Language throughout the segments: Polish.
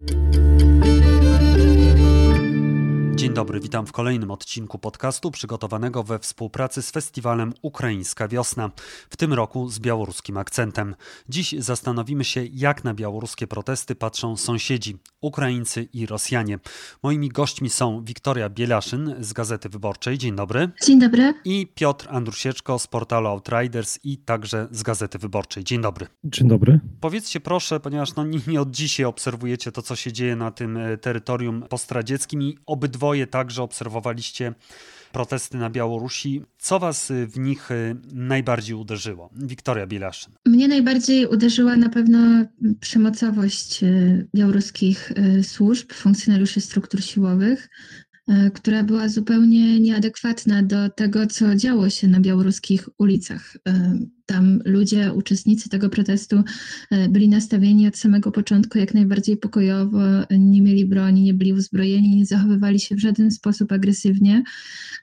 Música Dzień dobry, witam w kolejnym odcinku podcastu przygotowanego we współpracy z festiwalem Ukraińska Wiosna, w tym roku z białoruskim akcentem. Dziś zastanowimy się, jak na białoruskie protesty patrzą sąsiedzi, Ukraińcy i Rosjanie. Moimi gośćmi są Wiktoria Bielaszyn z Gazety Wyborczej. Dzień dobry. Dzień dobry. I Piotr Andrusieczko z portalu Outriders i także z Gazety Wyborczej. Dzień dobry. Dzień dobry. Powiedzcie proszę, ponieważ no nie, nie od dzisiaj obserwujecie to, co się dzieje na tym e, terytorium postradzieckim i obydwoje także obserwowaliście protesty na Białorusi. Co was y, w nich y, najbardziej uderzyło? Wiktoria Bilaszyn. Mnie najbardziej uderzyła na pewno przemocowość y, białoruskich służb, funkcjonariuszy struktur siłowych, która była zupełnie nieadekwatna do tego, co działo się na białoruskich ulicach. Tam ludzie, uczestnicy tego protestu e, byli nastawieni od samego początku jak najbardziej pokojowo, nie mieli broni, nie byli uzbrojeni, nie zachowywali się w żaden sposób agresywnie,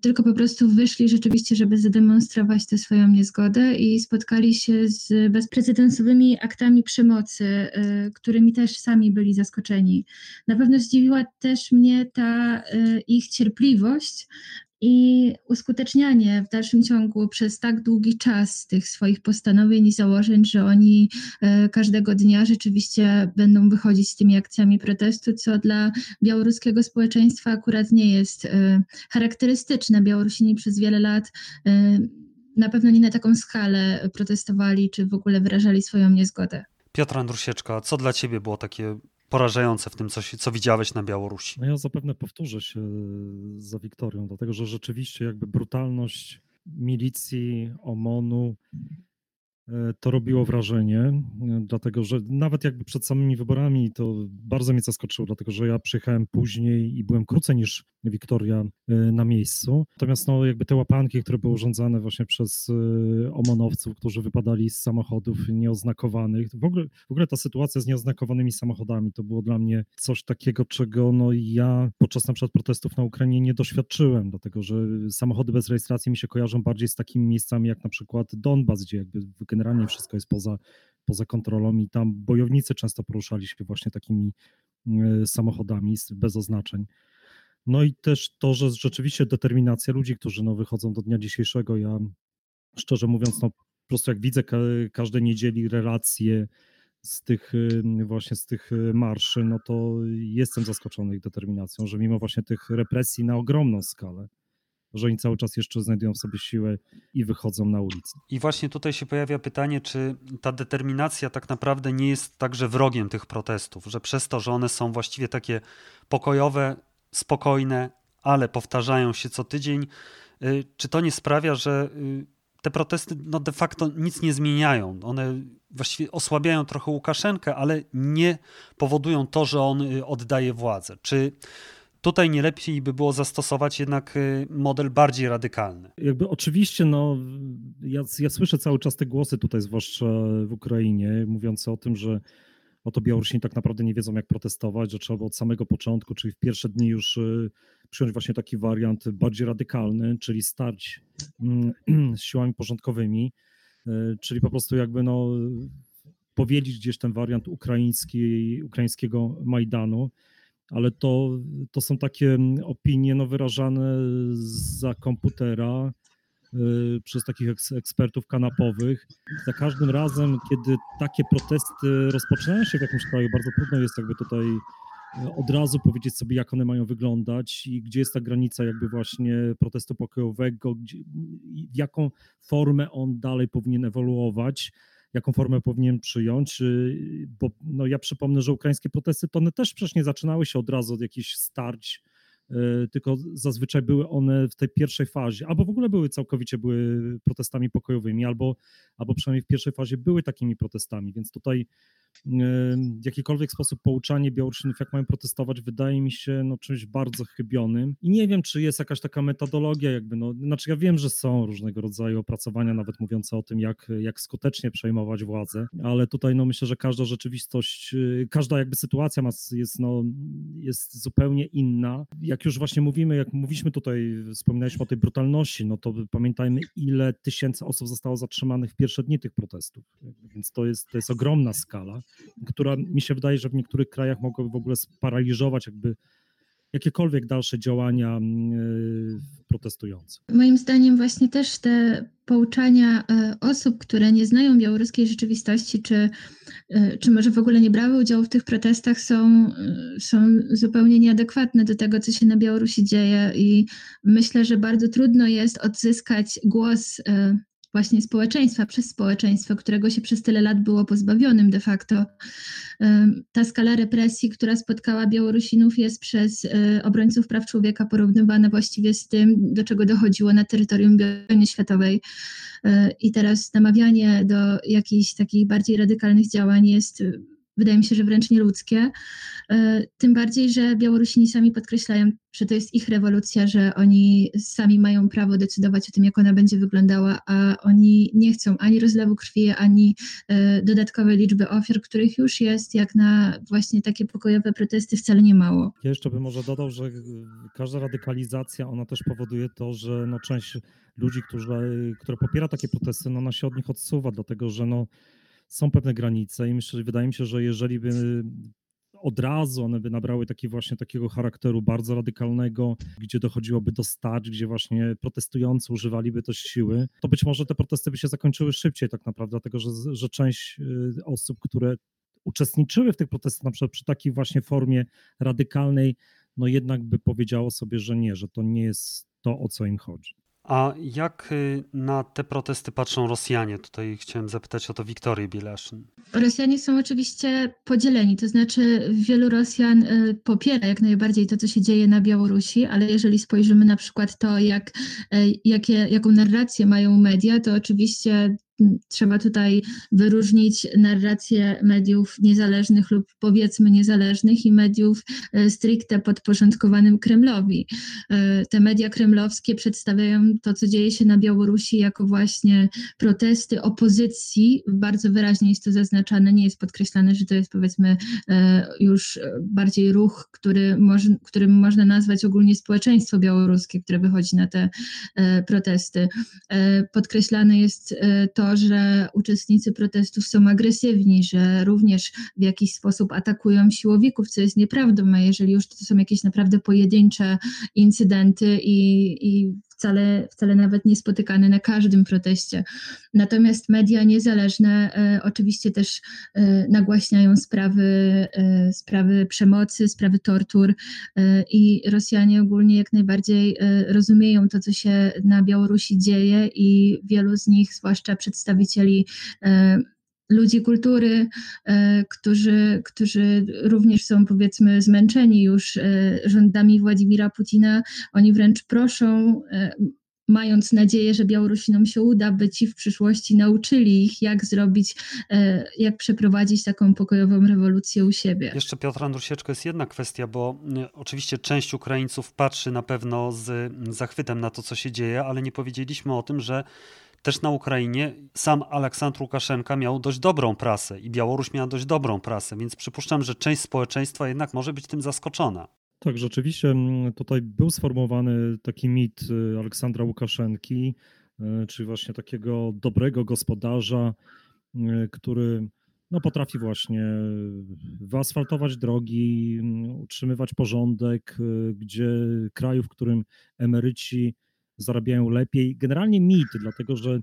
tylko po prostu wyszli rzeczywiście, żeby zademonstrować tę swoją niezgodę i spotkali się z bezprecedensowymi aktami przemocy, e, którymi też sami byli zaskoczeni. Na pewno zdziwiła też mnie ta e, ich cierpliwość, i uskutecznianie w dalszym ciągu przez tak długi czas tych swoich postanowień i założeń, że oni e, każdego dnia rzeczywiście będą wychodzić z tymi akcjami protestu, co dla białoruskiego społeczeństwa akurat nie jest e, charakterystyczne. Białorusini przez wiele lat e, na pewno nie na taką skalę protestowali, czy w ogóle wyrażali swoją niezgodę. Piotr Andrusieczka, co dla ciebie było takie porażające w tym, co, co widziałeś na Białorusi. No ja zapewne powtórzę się e, za Wiktorią, dlatego że rzeczywiście jakby brutalność milicji, OMON-u, to robiło wrażenie, e, dlatego że nawet jakby przed samymi wyborami to bardzo mnie zaskoczyło, dlatego że ja przyjechałem później i byłem krócej niż Wiktoria e, na miejscu. Natomiast no, jakby te łapanki, które były urządzane właśnie przez omonowców, którzy wypadali z samochodów nieoznakowanych, w ogóle, w ogóle ta sytuacja z nieoznakowanymi samochodami to było dla mnie coś takiego, czego no ja podczas na przykład protestów na Ukrainie nie doświadczyłem, dlatego że samochody bez rejestracji mi się kojarzą bardziej z takimi miejscami jak na przykład Donbas, gdzie jakby generalnie wszystko jest poza, poza kontrolą i tam bojownicy często poruszali się właśnie takimi e, samochodami bez oznaczeń. No i też to, że rzeczywiście determinacja ludzi, którzy no, wychodzą do dnia dzisiejszego, ja szczerze mówiąc, no, po prostu jak widzę ka każdej niedzieli relacje z tych właśnie z tych e, marszy, no to jestem zaskoczony ich determinacją, że mimo właśnie tych represji na ogromną skalę, że oni cały czas jeszcze znajdują w sobie siłę i wychodzą na ulicę. I właśnie tutaj się pojawia pytanie, czy ta determinacja tak naprawdę nie jest także wrogiem tych protestów, że przez to, że one są właściwie takie pokojowe, spokojne, ale powtarzają się co tydzień, y, czy to nie sprawia, że y, te protesty no de facto nic nie zmieniają. One właściwie osłabiają trochę Łukaszenkę, ale nie powodują to, że on y, oddaje władzę. Czy Tutaj nie lepiej by było zastosować jednak y, model bardziej radykalny. Jakby oczywiście, no, ja, ja słyszę cały czas te głosy tutaj, zwłaszcza w Ukrainie, mówiące o tym, że oto Białorusini tak naprawdę nie wiedzą, jak protestować, że trzeba od samego początku, czyli w pierwsze dni już y, przyjąć właśnie taki wariant bardziej radykalny, czyli stać mm, z siłami porządkowymi, y, czyli po prostu jakby no powiedzieć gdzieś ten wariant ukraiński, ukraińskiego Majdanu, ale to, to są takie mm, opinie no, wyrażane za komputera y, przez takich ekspertów kanapowych. Za każdym razem, kiedy takie protesty rozpoczynają się w jakimś kraju, bardzo trudno jest jakby tutaj y, od razu powiedzieć sobie, jak one mają wyglądać i gdzie jest ta granica jakby właśnie protestu pokojowego, gdzie, jaką formę on dalej powinien ewoluować jaką formę powinien przyjąć, y, bo no ja przypomnę, że ukraińskie protesty to one też przecież nie zaczynały się od razu od jakichś starć, y, tylko zazwyczaj były one w tej pierwszej fazie, albo w ogóle były całkowicie były protestami pokojowymi, albo, albo przynajmniej w pierwszej fazie były takimi protestami, więc tutaj w jakikolwiek sposób pouczanie Białorusinów, jak mają protestować, wydaje mi się no, czymś bardzo chybionym. I nie wiem, czy jest jakaś taka metodologia, jakby, no, znaczy ja wiem, że są różnego rodzaju opracowania, nawet mówiące o tym, jak, jak skutecznie przejmować władzę, ale tutaj no, myślę, że każda rzeczywistość, y, każda jakby sytuacja ma, jest, no, jest zupełnie inna. Jak już właśnie mówimy, jak mówiliśmy tutaj, wspominaliśmy o tej brutalności, no to pamiętajmy, ile tysięcy osób zostało zatrzymanych w pierwsze dni tych protestów. Więc to jest, to jest ogromna skala, która mi się wydaje, że w niektórych krajach mogłaby w ogóle sparaliżować jakby jakiekolwiek dalsze działania mm, e, protestujących. Moim zdaniem właśnie też te pouczania e, osób, które nie znają białoruskiej rzeczywistości, czy, e, czy może w ogóle nie brały udziału w tych protestach, są, są zupełnie nieadekwatne do tego, co się na Białorusi dzieje i myślę, że bardzo trudno jest odzyskać głos właśnie społeczeństwa, przez społeczeństwo, którego się przez tyle lat było pozbawionym de facto. Ta skala represji, która spotkała Białorusinów, jest przez e, obrońców praw człowieka porównywana właściwie z tym, do czego dochodziło na terytorium wojny światowej. E, I teraz namawianie do jakichś takich bardziej radykalnych działań jest wydaje mi się, że wręcz nieludzkie. E, tym bardziej, że Białorusini sami podkreślają, że to jest ich rewolucja, że oni sami mają prawo decydować o tym, jak ona będzie wyglądała, a oni nie chcą ani rozlewu krwi, ani e, dodatkowej liczby ofiar, których już jest, jak na właśnie takie pokojowe protesty wcale nie mało. Ja jeszcze bym może dodał, że każda radykalizacja, ona też powoduje to, że no część ludzi, którzy, które popiera takie protesty, no ona się od nich odsuwa, dlatego że no są pewne granice i myślę, wydaje mi się, że jeżeli by od razu one by nabrały taki właśnie takiego charakteru bardzo radykalnego, gdzie dochodziłoby do starć, gdzie właśnie protestujący używaliby też siły, to być może te protesty by się zakończyły szybciej tak naprawdę, dlatego że, że część y, osób, które uczestniczyły w tych protestach, na przykład przy takiej właśnie formie radykalnej, no jednak by powiedziało sobie, że nie, że to nie jest to, o co im chodzi. A jak y, na te protesty patrzą Rosjanie? Tutaj chciałem zapytać o to Wiktorię Bielaszyn. Rosjanie są oczywiście podzieleni, to znaczy wielu Rosjan y, popiera jak najbardziej to, co się dzieje na Białorusi, ale jeżeli spojrzymy na przykład to, jak, y, jakie, jaką narrację mają media, to oczywiście trzeba tutaj wyróżnić narrację mediów niezależnych lub powiedzmy niezależnych i mediów e, stricte podporządkowanym Kremlowi. E, te media kremlowskie przedstawiają to, co dzieje się na Białorusi, jako właśnie protesty opozycji. Bardzo wyraźnie jest to zaznaczane, nie jest podkreślane, że to jest powiedzmy e, już bardziej ruch, który moż, którym można nazwać ogólnie społeczeństwo białoruskie, które wychodzi na te protesty. Podkreślane jest to, to, że uczestnicy protestów są agresywni, że również w jakiś sposób atakują siłowików, co jest nieprawdą, a jeżeli już to są jakieś naprawdę pojedyncze incydenty i, i wcale, wcale nawet nie spotykane na każdym proteście. Natomiast media niezależne e, oczywiście też e, nagłaśniają sprawy, e, sprawy przemocy, sprawy tortur i Rosjanie ogólnie jak najbardziej rozumieją to, co się na Białorusi dzieje i wielu z nich, zwłaszcza przedstawicieli ludzi kultury, którzy, którzy również są powiedzmy zmęczeni już rządami Władimira Putina. Oni wręcz proszą mając nadzieję, że Białorusinom się uda, by ci w przyszłości nauczyli ich, jak zrobić, e, jak przeprowadzić taką pokojową rewolucję u siebie. Jeszcze Piotr Andrusieczko jest jedna kwestia, bo e, oczywiście część Ukraińców patrzy na pewno z zachwytem na to, co się dzieje, ale nie powiedzieliśmy o tym, że też na Ukrainie sam Aleksandr Łukaszenka miał dość dobrą prasę i Białoruś miała dość dobrą prasę, więc przypuszczam, że część społeczeństwa jednak może być tym zaskoczona. Tak, rzeczywiście mm, tutaj był sformułowany taki mit y, Aleksandra Łukaszenki, y, czyli właśnie takiego dobrego gospodarza, y, który no, potrafi właśnie wyasfaltować drogi, mm, utrzymywać porządek, gdzie kraju, w którym emeryci zarabiają lepiej. Generalnie mit, dlatego że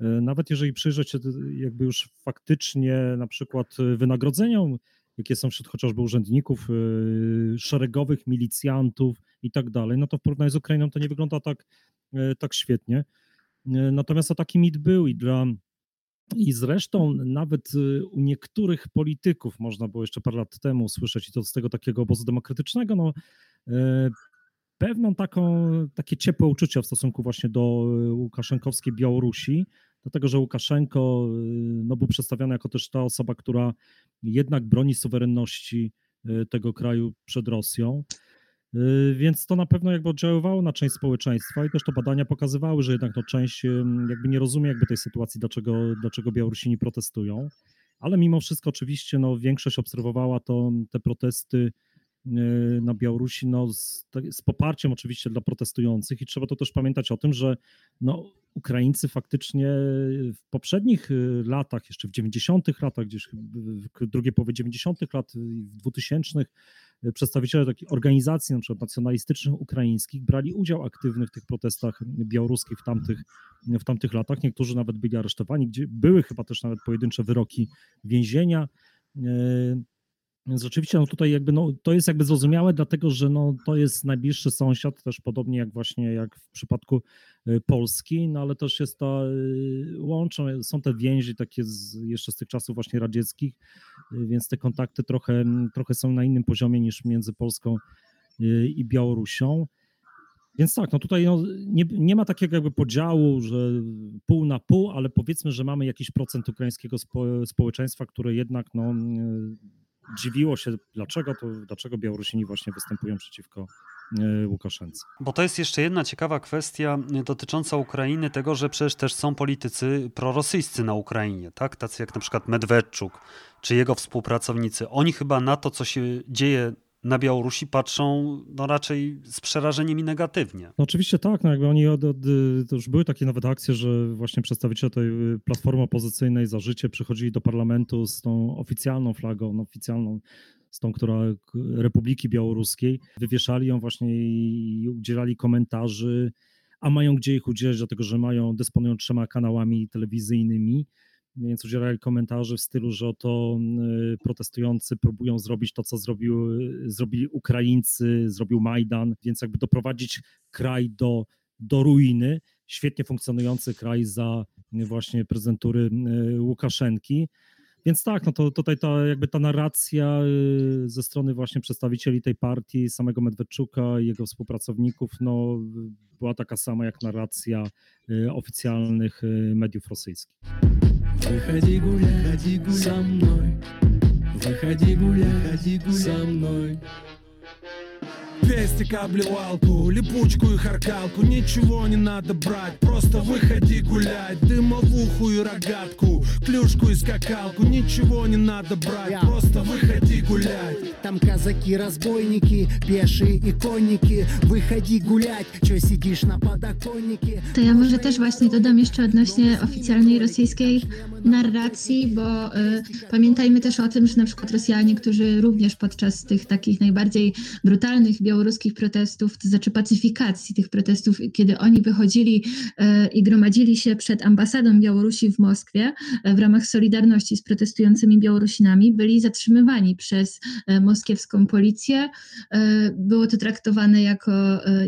nawet jeżeli przyjrzeć się jakby już faktycznie na przykład wynagrodzeniom jakie są wśród chociażby urzędników szeregowych, milicjantów i tak dalej, no to w porównaniu z Ukrainą to nie wygląda tak, tak świetnie. Natomiast to taki mit był i dla i zresztą nawet u niektórych polityków można było jeszcze parę lat temu słyszeć, i to z tego takiego obozu demokratycznego, no, pewną taką, takie ciepłe uczucia w stosunku właśnie do Łukaszenkowskiej Białorusi, dlatego że Łukaszenko y, no, był przedstawiany jako też ta osoba, która jednak broni suwerenności y, tego kraju przed Rosją. Więc to na pewno jakby oddziaływało na część społeczeństwa i też to badania pokazywały, że jednak no część jakby nie rozumie jakby tej sytuacji, dlaczego, dlaczego Białorusini protestują. Ale mimo wszystko oczywiście no, większość obserwowała to, te protesty na Białorusi no, z, z, poparciem oczywiście dla protestujących i trzeba to też pamiętać o tym, że no, Ukraińcy faktycznie w poprzednich y, latach, jeszcze w 90 latach, gdzieś w drugiej połowie 90 lat, w 2000 y, przedstawiciele takich organizacji, na przykład nacjonalistycznych ukraińskich, brali udział aktywny w tych protestach białoruskich w tamtych, w tamtych latach. Niektórzy nawet byli aresztowani, gdzie były chyba też nawet pojedyncze wyroki więzienia. Więc rzeczywiście no tutaj jakby no, to jest jakby zrozumiałe, dlatego że no, to jest najbliższy sąsiad, też podobnie jak właśnie jak w przypadku y, Polski, no ale też jest to, y, łączą, są te więzi takie z, jeszcze z tych czasów właśnie radzieckich, y, więc te kontakty trochę, trochę są na innym poziomie niż między Polską i Białorusią. Więc tak, no tutaj no, nie, nie ma takiego jakby podziału, że pół na pół, ale powiedzmy, że mamy jakiś procent ukraińskiego spo, społeczeństwa, które jednak no, dziwiło się, dlaczego, to, dlaczego Białorusini właśnie występują przeciwko e, Łukaszence. Bo to jest jeszcze jedna ciekawa kwestia e, dotycząca Ukrainy, tego, że przecież też są politycy prorosyjscy na Ukrainie, tak? Tacy jak na przykład Medwedczuk czy jego współpracownicy. Oni chyba na to, co się dzieje na Białorusi patrzą no raczej z przerażeniem i negatywnie. No oczywiście tak, no jakby oni od, od, to już były takie nawet akcje, że właśnie przedstawiciele tej platformy opozycyjnej za życie przychodzili do parlamentu z tą oficjalną flagą, no oficjalną, z tą, która Republiki Białoruskiej, wywieszali ją właśnie i udzielali komentarzy, a mają gdzie ich udzielać, dlatego że mają, dysponują trzema kanałami telewizyjnymi więc udzielali komentarzy w stylu, że oto y, protestujący próbują zrobić to, co zrobił, zrobili Ukraińcy, zrobił Majdan, więc jakby doprowadzić kraj do, do ruiny. Świetnie funkcjonujący kraj za właśnie prezentury y, Łukaszenki. Więc tak, no to tutaj ta, jakby ta narracja y, ze strony właśnie przedstawicieli tej partii, samego Medwedczuka i jego współpracowników, no, była taka sama jak narracja oficjalnych mediów rosyjskich. Выходи гулять, ходи гулять со мной. Выходи гулять, ходи гулять со мной. Пестик обливалку, липучку и харкалку Ничего не надо брать, просто выходи гулять Дымовуху и рогатку, клюшку и скакалку Ничего не надо брать, просто выходи гулять Там казаки, разбойники, пешие и конники Wychodzi gulać, czy siedzisz na podokoniku To ja może też właśnie dodam jeszcze odnośnie oficjalnej rosyjskiej narracji, bo y, pamiętajmy też o tym, że na przykład Rosjanie, którzy również podczas tych takich najbardziej brutalnych białoruskich protestów, to znaczy pacyfikacji tych protestów, kiedy oni wychodzili e, i gromadzili się przed ambasadą Białorusi w Moskwie e, w ramach solidarności z protestującymi Białorusinami, byli zatrzymywani przez e, moskiewską policję. Było to traktowane jako,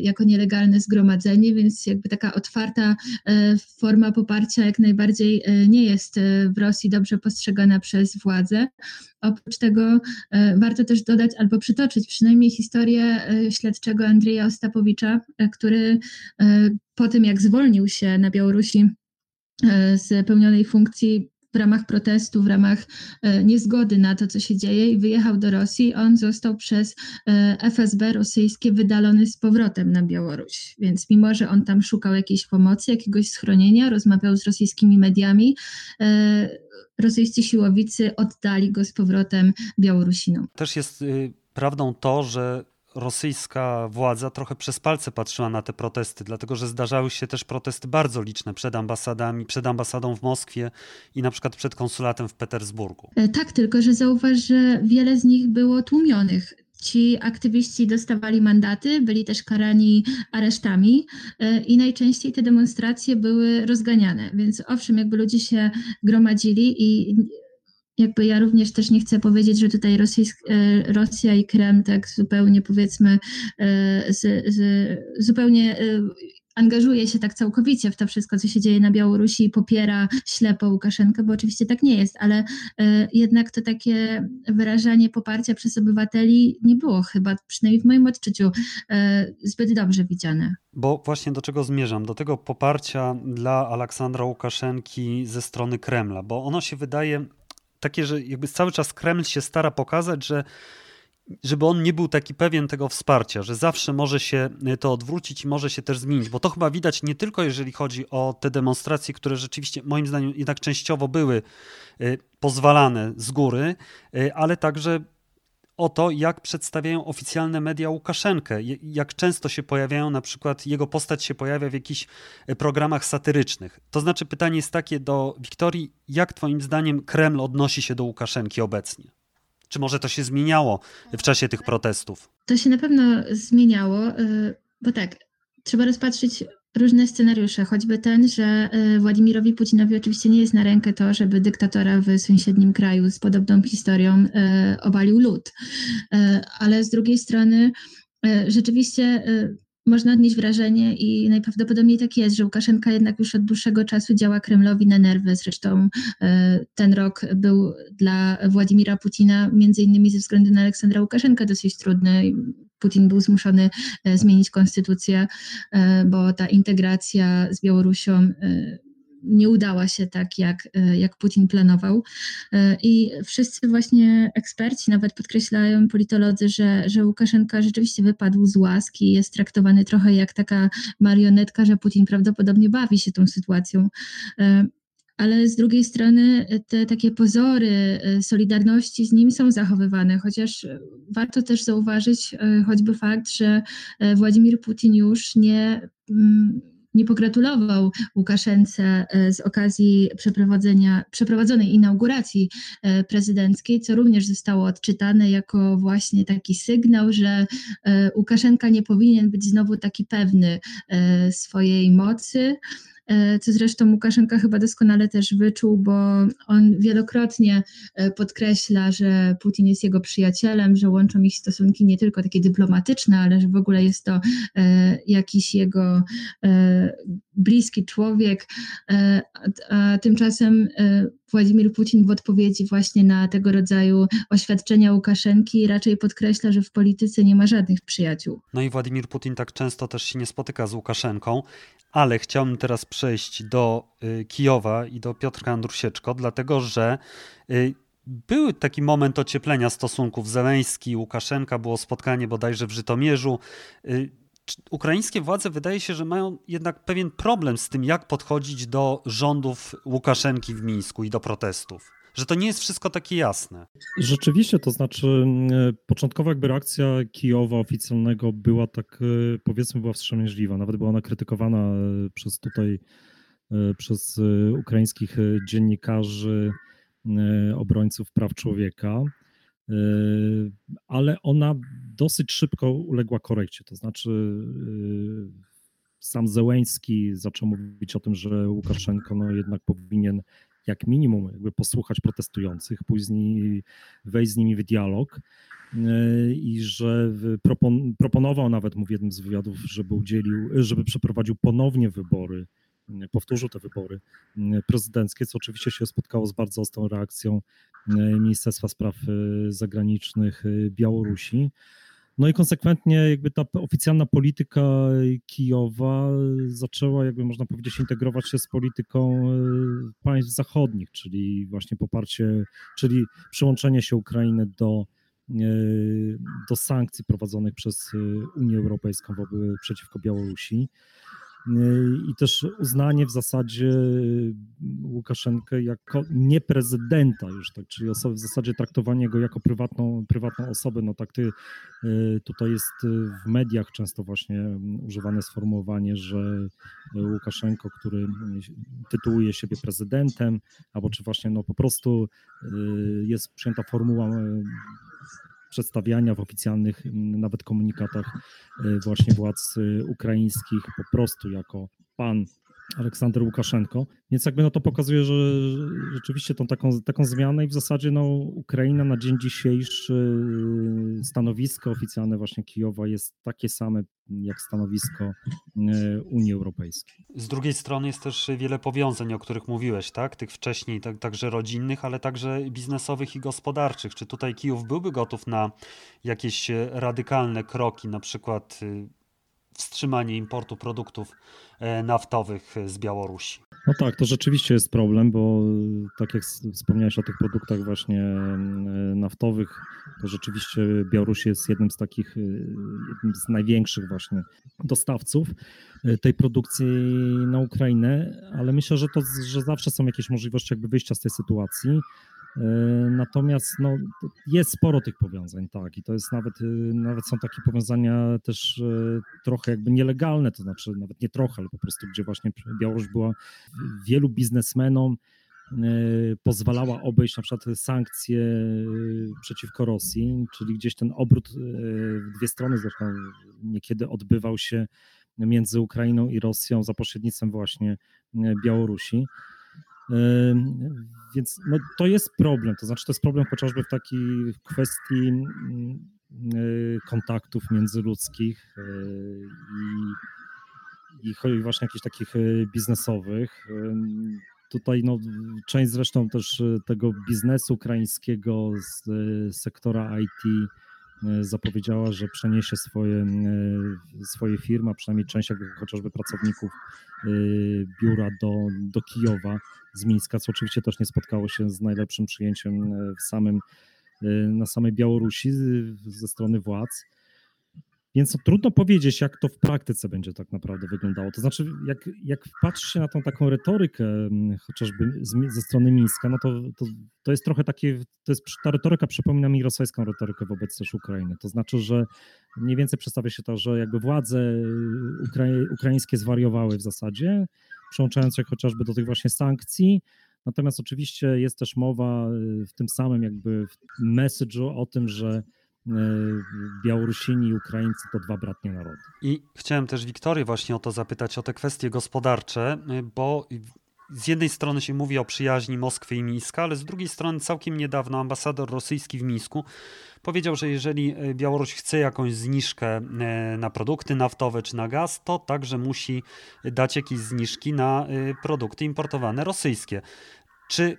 jako nielegalne zgromadzenie, więc jakby taka otwarta forma poparcia jak najbardziej nie jest w Rosji dobrze postrzegana przez władze. Oprócz tego warto też dodać albo przytoczyć przynajmniej historię śledczego Andrzeja Ostapowicza, e, który po tym jak zwolnił się na Białorusi z pełnionej funkcji w ramach protestu, w ramach niezgody na to, co się dzieje i wyjechał do Rosji, on został przez FSB rosyjskie wydalony z powrotem na Białoruś. Więc mimo, że on tam szukał jakiejś pomocy, jakiegoś schronienia, rozmawiał z rosyjskimi mediami, rosyjscy siłowicy oddali go z powrotem Białorusinom. Też jest y, prawdą to, że rosyjska władza trochę przez palce patrzyła na te protesty, dlatego że zdarzały się też protesty bardzo liczne przed ambasadami, przed ambasadą w Moskwie i na przykład przed konsulatem w Petersburgu. E, tak, tylko że zauważ, że wiele z nich było tłumionych. Ci aktywiści dostawali mandaty, byli też karani aresztami e, i najczęściej te demonstracje były rozganiane. Więc owszem, jakby ludzie się gromadzili i jakby ja również też nie chcę powiedzieć, że tutaj Rosyjsk, e, Rosja i Kreml tak zupełnie powiedzmy e, z, z, zupełnie angażuje się tak całkowicie w to wszystko, co się dzieje na Białorusi i popiera ślepo Łukaszenkę, bo oczywiście tak nie jest, ale e, jednak to takie wyrażanie poparcia przez obywateli nie było chyba, przynajmniej w moim odczuciu, e, zbyt dobrze widziane. Bo właśnie do czego zmierzam? Do tego poparcia dla Aleksandra Łukaszenki ze strony Kremla, bo ono się wydaje takie, że jakby cały czas Kreml się stara pokazać, że żeby on nie był taki pewien tego wsparcia, że zawsze może się y, to odwrócić i może się też zmienić, bo to chyba widać nie tylko jeżeli chodzi o te demonstracje, które rzeczywiście moim zdaniem jednak częściowo były y, pozwalane z góry, y, ale także o to, jak przedstawiają oficjalne media Łukaszenkę, jak często się pojawiają, na przykład jego postać się pojawia w jakichś e, programach satyrycznych. To znaczy pytanie jest takie do Wiktorii, jak twoim zdaniem Kreml odnosi się do Łukaszenki obecnie? Czy może to się zmieniało w czasie tych protestów? To się na pewno zmieniało, y, bo tak, trzeba rozpatrzyć różne scenariusze, choćby ten, że y, Władimirowi Putinowi oczywiście nie jest na rękę to, żeby dyktatora w sąsiednim kraju z podobną historią y, obalił lud. Ale z drugiej strony rzeczywiście można odnieść wrażenie i najprawdopodobniej tak jest, że Łukaszenka jednak już od dłuższego czasu działa Kremlowi na nerwy. Zresztą e, ten rok był dla Władimira Putina między innymi ze względu na Aleksandra Łukaszenka dosyć trudny. Putin był zmuszony e, zmienić konstytucję, e, bo ta integracja z Białorusią nie udała się tak, jak, e, jak Putin planował. E, I wszyscy właśnie eksperci nawet podkreślają, politolodzy, że, że Łukaszenka rzeczywiście wypadł z łaski, jest traktowany trochę jak taka marionetka, że Putin prawdopodobnie bawi się tą sytuacją e, ale z drugiej strony te takie pozory solidarności z nim są zachowywane, chociaż warto też zauważyć choćby fakt, że Władimir Putin już nie mm, nie pogratulował Łukaszence e, z okazji przeprowadzenia, przeprowadzonej inauguracji e, prezydenckiej, co również zostało odczytane jako właśnie taki sygnał, że e, Łukaszenka nie powinien być znowu taki pewny swojej mocy. E, co zresztą Łukaszenka chyba doskonale też wyczuł, bo on wielokrotnie e, podkreśla, że Putin jest jego przyjacielem, że łączą ich stosunki nie tylko takie dyplomatyczne, ale że w ogóle jest to e, jakiś jego bliski człowiek, a tymczasem Władimir Putin w odpowiedzi właśnie na tego rodzaju oświadczenia Łukaszenki raczej podkreśla, że w polityce nie ma żadnych przyjaciół. No i Władimir Putin tak często też się nie spotyka z Łukaszenką, ale chciałbym teraz przejść do y, Kijowa i do Piotrka Andrusieczko, dlatego że y, był taki moment ocieplenia stosunków Zeleński i Łukaszenka, było spotkanie bodajże w Żytomierzu. Ukraińskie władze wydaje się, że mają jednak pewien problem z tym, jak podchodzić do rządów Łukaszenki w Mińsku i do protestów że to nie jest wszystko takie jasne. Rzeczywiście, to znaczy e, początkowa jakby reakcja Kijowa oficjalnego była tak e, powiedzmy była wstrzemięźliwa, nawet była ona krytykowana e, przez tutaj przez ukraińskich dziennikarzy, obrońców praw człowieka, ale ona dosyć szybko uległa korekcie, to znaczy sam Zełęński zaczął mówić o tym, że Łukaszenko no jednak powinien jak minimum jakby posłuchać protestujących, później wejść z nimi w dialog e, i że propon, proponował nawet mu w jednym z wywiadów, żeby udzielił, żeby przeprowadził ponownie wybory, powtórzył te wybory e, prezydenckie, co oczywiście się spotkało z bardzo ostrą reakcją Ministerstwa Spraw Zagranicznych Białorusi. No i konsekwentnie jakby ta oficjalna polityka Kijowa zaczęła, jakby można powiedzieć, integrować się z polityką państw zachodnich, czyli właśnie poparcie, czyli przyłączenie się Ukrainy do, do sankcji prowadzonych przez Unię Europejską wobec, przeciwko Białorusi. Yy, i też uznanie w zasadzie yy, Łukaszenkę jako nie prezydenta już, tak, czyli osoby, w zasadzie traktowanie go jako prywatną, prywatną osobę, no tak ty, yy, tutaj jest w mediach często właśnie używane sformułowanie, że Łukaszenko, który tytułuje siebie prezydentem, albo czy właśnie no po prostu jest przyjęta formuła przedstawiania w oficjalnych nawet komunikatach e, właśnie władz e, ukraińskich po prostu jako pan Aleksander Łukaszenko. Więc jakby no to pokazuje, że rzeczywiście tą taką, taką zmianę i w zasadzie no Ukraina na dzień dzisiejszy y, stanowisko oficjalne właśnie Kijowa jest takie same jak stanowisko y, Unii Europejskiej. Z drugiej strony jest też wiele powiązań, o których mówiłeś, tak? Tych wcześniej tak, także rodzinnych, ale także biznesowych i gospodarczych. Czy tutaj Kijów byłby gotów na jakieś radykalne kroki, na przykład y, wstrzymanie importu produktów e, naftowych z Białorusi. No tak, to rzeczywiście jest problem, bo tak jak wspomniałeś o tych produktach właśnie naftowych, to rzeczywiście Białoruś jest jednym z takich, e, jednym z największych właśnie dostawców e, tej produkcji na Ukrainę, ale myślę, że to, że zawsze są jakieś możliwości jakby wyjścia z tej sytuacji. Natomiast no, jest sporo tych powiązań, tak, i to jest nawet, nawet są takie powiązania też trochę jakby nielegalne, to znaczy nawet nie trochę, ale po prostu, gdzie właśnie Białoruś była wielu biznesmenom pozwalała obejść na przykład sankcje przeciwko Rosji, czyli gdzieś ten obrót w dwie strony zresztą niekiedy odbywał się między Ukrainą i Rosją za pośrednictwem właśnie Białorusi. Więc no, to jest problem, to znaczy to jest problem chociażby w takiej kwestii mm, y, kontaktów międzyludzkich y, i, i właśnie jakichś takich y, biznesowych. Tutaj no, część zresztą też tego biznesu ukraińskiego z sektora IT zapowiedziała, że przeniesie swoje, swoje firmy, a przynajmniej część chociażby pracowników biura do, do Kijowa z Mińska, co oczywiście też nie spotkało się z najlepszym przyjęciem e, w samym, e, na samej Białorusi ze strony władz. Więc trudno powiedzieć, jak to w praktyce będzie tak naprawdę wyglądało. To znaczy, jak, jak patrzy się na tą taką retorykę, chociażby z, ze strony Mińska, no to, to, to jest trochę takie, to jest, ta retoryka przypomina mi rosyjską retorykę wobec też Ukrainy. To znaczy, że mniej więcej przedstawia się to, że jakby władze ukrai, ukraińskie zwariowały w zasadzie, przyłączając się chociażby do tych właśnie sankcji. Natomiast oczywiście jest też mowa y, w tym samym jakby message'u o tym, że y, Białorusini i Ukraińcy to dwa bratnie narody. I chciałem też Wiktorię właśnie o to zapytać, o te kwestie gospodarcze, y, bo z jednej strony się mówi o przyjaźni Moskwy i Mińska, ale z drugiej strony całkiem niedawno ambasador rosyjski w Mińsku powiedział, że jeżeli e, Białoruś chce jakąś zniżkę e, na produkty naftowe czy na gaz, to także musi dać jakieś zniżki na e, produkty importowane rosyjskie. Czy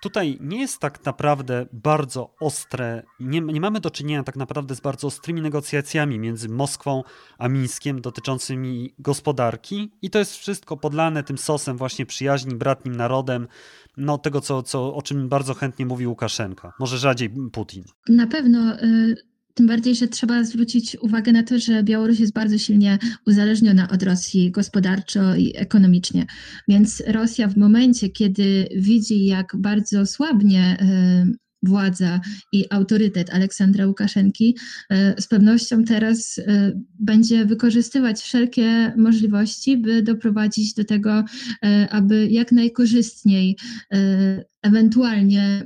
tutaj nie jest tak naprawdę bardzo ostre, nie, nie, mamy do czynienia tak naprawdę z bardzo ostrymi negocjacjami między Moskwą a Mińskiem dotyczącymi gospodarki i to jest wszystko podlane tym sosem właśnie przyjaźni, bratnim narodem, no tego, co, co, o czym bardzo chętnie mówi Łukaszenka, może rzadziej Putin. Na pewno y, tym bardziej, że trzeba zwrócić uwagę na to, że Białoruś jest bardzo silnie uzależniona od Rosji gospodarczo i ekonomicznie. Więc Rosja w momencie, kiedy widzi, jak bardzo słabnie y, władza i autorytet Aleksandra Łukaszenki, y, z pewnością teraz będzie wykorzystywać wszelkie możliwości, by doprowadzić do tego, aby jak najkorzystniej ewentualnie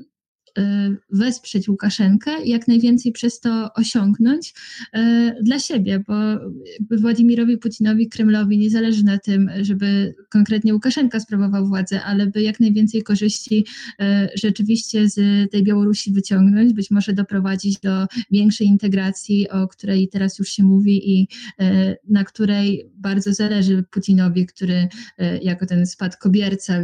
wesprzeć Łukaszenkę i jak najwięcej przez to osiągnąć y, dla siebie, bo Władimirowi Putinowi, Kremlowi nie zależy na tym, żeby konkretnie Łukaszenka sprawował władzę, ale by jak najwięcej korzyści y, rzeczywiście z tej Białorusi wyciągnąć, być może doprowadzić do większej integracji, o której teraz już się mówi i na której bardzo zależy Putinowi, który jako ten spadkobierca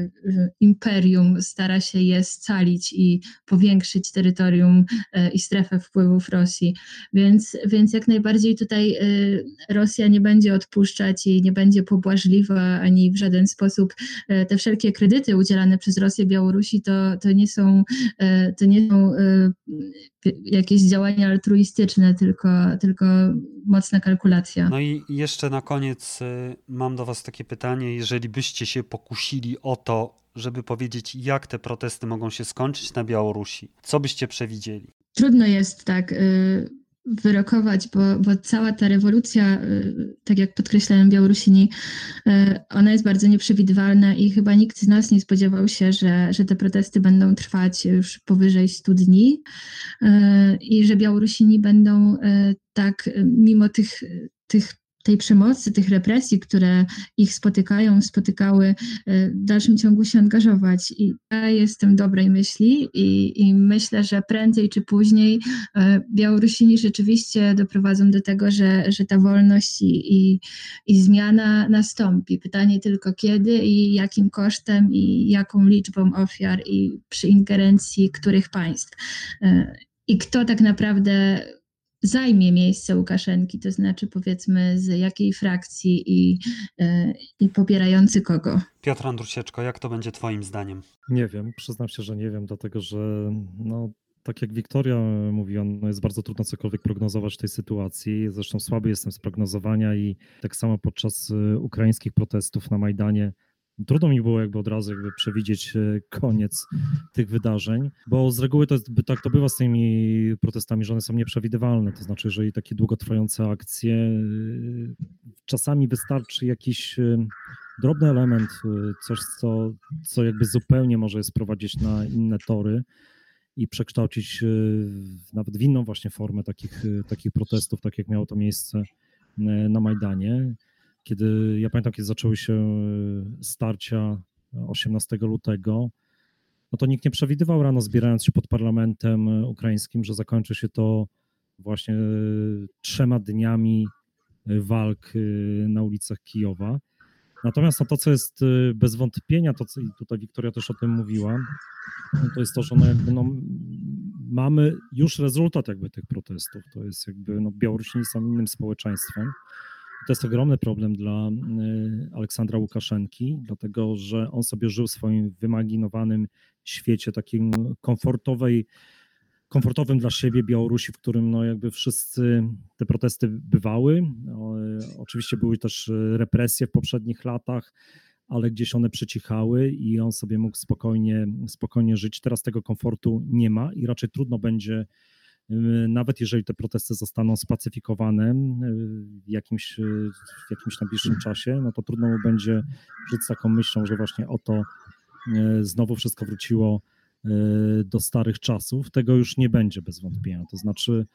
imperium stara się je scalić i powiększyć terytorium e, i strefę wpływów Rosji. Więc, więc jak najbardziej tutaj e, Rosja nie będzie odpuszczać i nie będzie pobłażliwa ani w żaden sposób. E, te wszelkie kredyty udzielane przez Rosję Białorusi to, to nie są, to nie są jakieś działania altruistyczne, tylko, tylko mocna kalkulacja. No i jeszcze na koniec mam do Was takie pytanie. Jeżeli byście się pokusili o to, żeby powiedzieć, jak te protesty mogą się skończyć na Białorusi? Co byście przewidzieli? Trudno jest tak y, wyrokować, bo, bo cała ta rewolucja, y, tak jak podkreślałem Białorusini, y, ona jest bardzo nieprzewidywalna i chyba nikt z nas nie spodziewał się, że, że te protesty będą trwać już powyżej 100 dni i że Białorusini będą tak mimo tych, tych tej przemocy, tych represji, które ich spotykają, spotykały, e, w dalszym ciągu się angażować. I ja jestem dobrej myśli i, i myślę, że prędzej czy później e, Białorusini rzeczywiście doprowadzą do tego, że, że ta wolność i, i, i zmiana nastąpi. Pytanie tylko kiedy i jakim kosztem i jaką liczbą ofiar i przy ingerencji których państw. E, I kto tak naprawdę zajmie miejsce Łukaszenki, to znaczy powiedzmy z jakiej frakcji i, e, i popierający kogo. Piotr Andrusieczko, jak to będzie twoim zdaniem? Nie wiem, przyznam się, że nie wiem, dlatego że no, tak jak Wiktoria mówiła, no jest bardzo trudno cokolwiek prognozować w tej sytuacji. Zresztą słaby jestem z prognozowania i tak samo podczas e, ukraińskich protestów na Majdanie trudno mi było jakby od razu jakby przewidzieć e, koniec tych wydarzeń, bo z reguły to jest, tak to bywa z tymi protestami, że one są nieprzewidywalne, to znaczy, jeżeli takie długotrwające akcje, e, czasami wystarczy jakiś e, drobny element, coś, co, co jakby zupełnie może sprowadzić na inne tory i przekształcić nawet w inną właśnie formę takich, takich protestów, tak jak miało to miejsce na Majdanie kiedy ja pamiętam, kiedy zaczęły się e, starcia 18 lutego, no to nikt nie przewidywał rano, zbierając się pod parlamentem e, ukraińskim, że zakończy się to właśnie e, trzema dniami walk na ulicach Kijowa. Natomiast no to, co jest bez wątpienia, to co i tutaj Wiktoria też o tym mówiła, no to jest to, że no jakby no, mamy już rezultat jakby tych protestów. To jest jakby, no Białorusini są innym społeczeństwem. To jest ogromny problem dla y, Aleksandra Łukaszenki, dlatego że on sobie żył w swoim wymaginowanym świecie, takim komfortowej, komfortowym dla siebie Białorusi, w którym no jakby wszyscy te protesty bywały. oczywiście były też represje w poprzednich latach, ale gdzieś one przycichały i on sobie mógł spokojnie, spokojnie żyć. Teraz tego komfortu nie ma i raczej trudno będzie nawet jeżeli te protesty zostaną spacyfikowane w jakimś, w jakimś najbliższym czasie, no to trudno mu będzie żyć z taką myślą, że właśnie oto e, znowu wszystko wróciło do starych czasów. Tego już nie będzie bez wątpienia. To znaczy,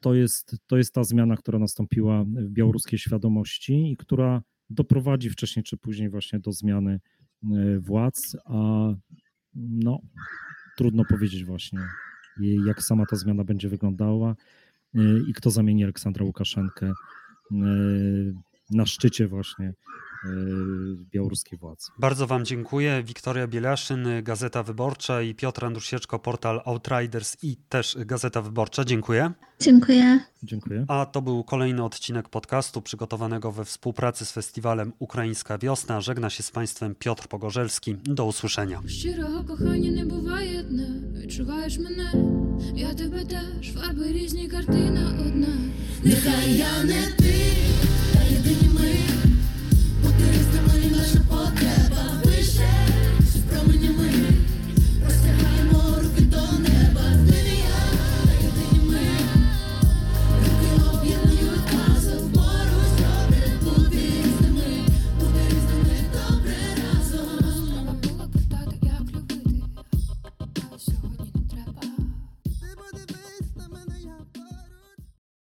to jest, to jest ta zmiana, która nastąpiła w białoruskiej świadomości i która doprowadzi wcześniej czy później właśnie do zmiany władz, a no, trudno powiedzieć właśnie jak sama ta zmiana będzie wyglądała. Y, i kto zamieni Aleksandra Łukaszenkę y, na szczycie właśnie białoruskiej władzy. Bardzo Wam dziękuję. Wiktoria Bielaszyn, Gazeta Wyborcza i Piotr Andrusieczko, portal Outriders i też Gazeta Wyborcza. Dziękuję. Dziękuję. Dziękuję. A to był kolejny odcinek podcastu przygotowanego we współpracy z festiwalem Ukraińska Wiosna. Żegna się z Państwem Piotr Pogorzelski. Do usłyszenia. Щирого кохання не буває дна. Відчуваєш мене, я тебе теж, фарби різні, картина одна. Нехай я не ти. наша потреба вище з променями.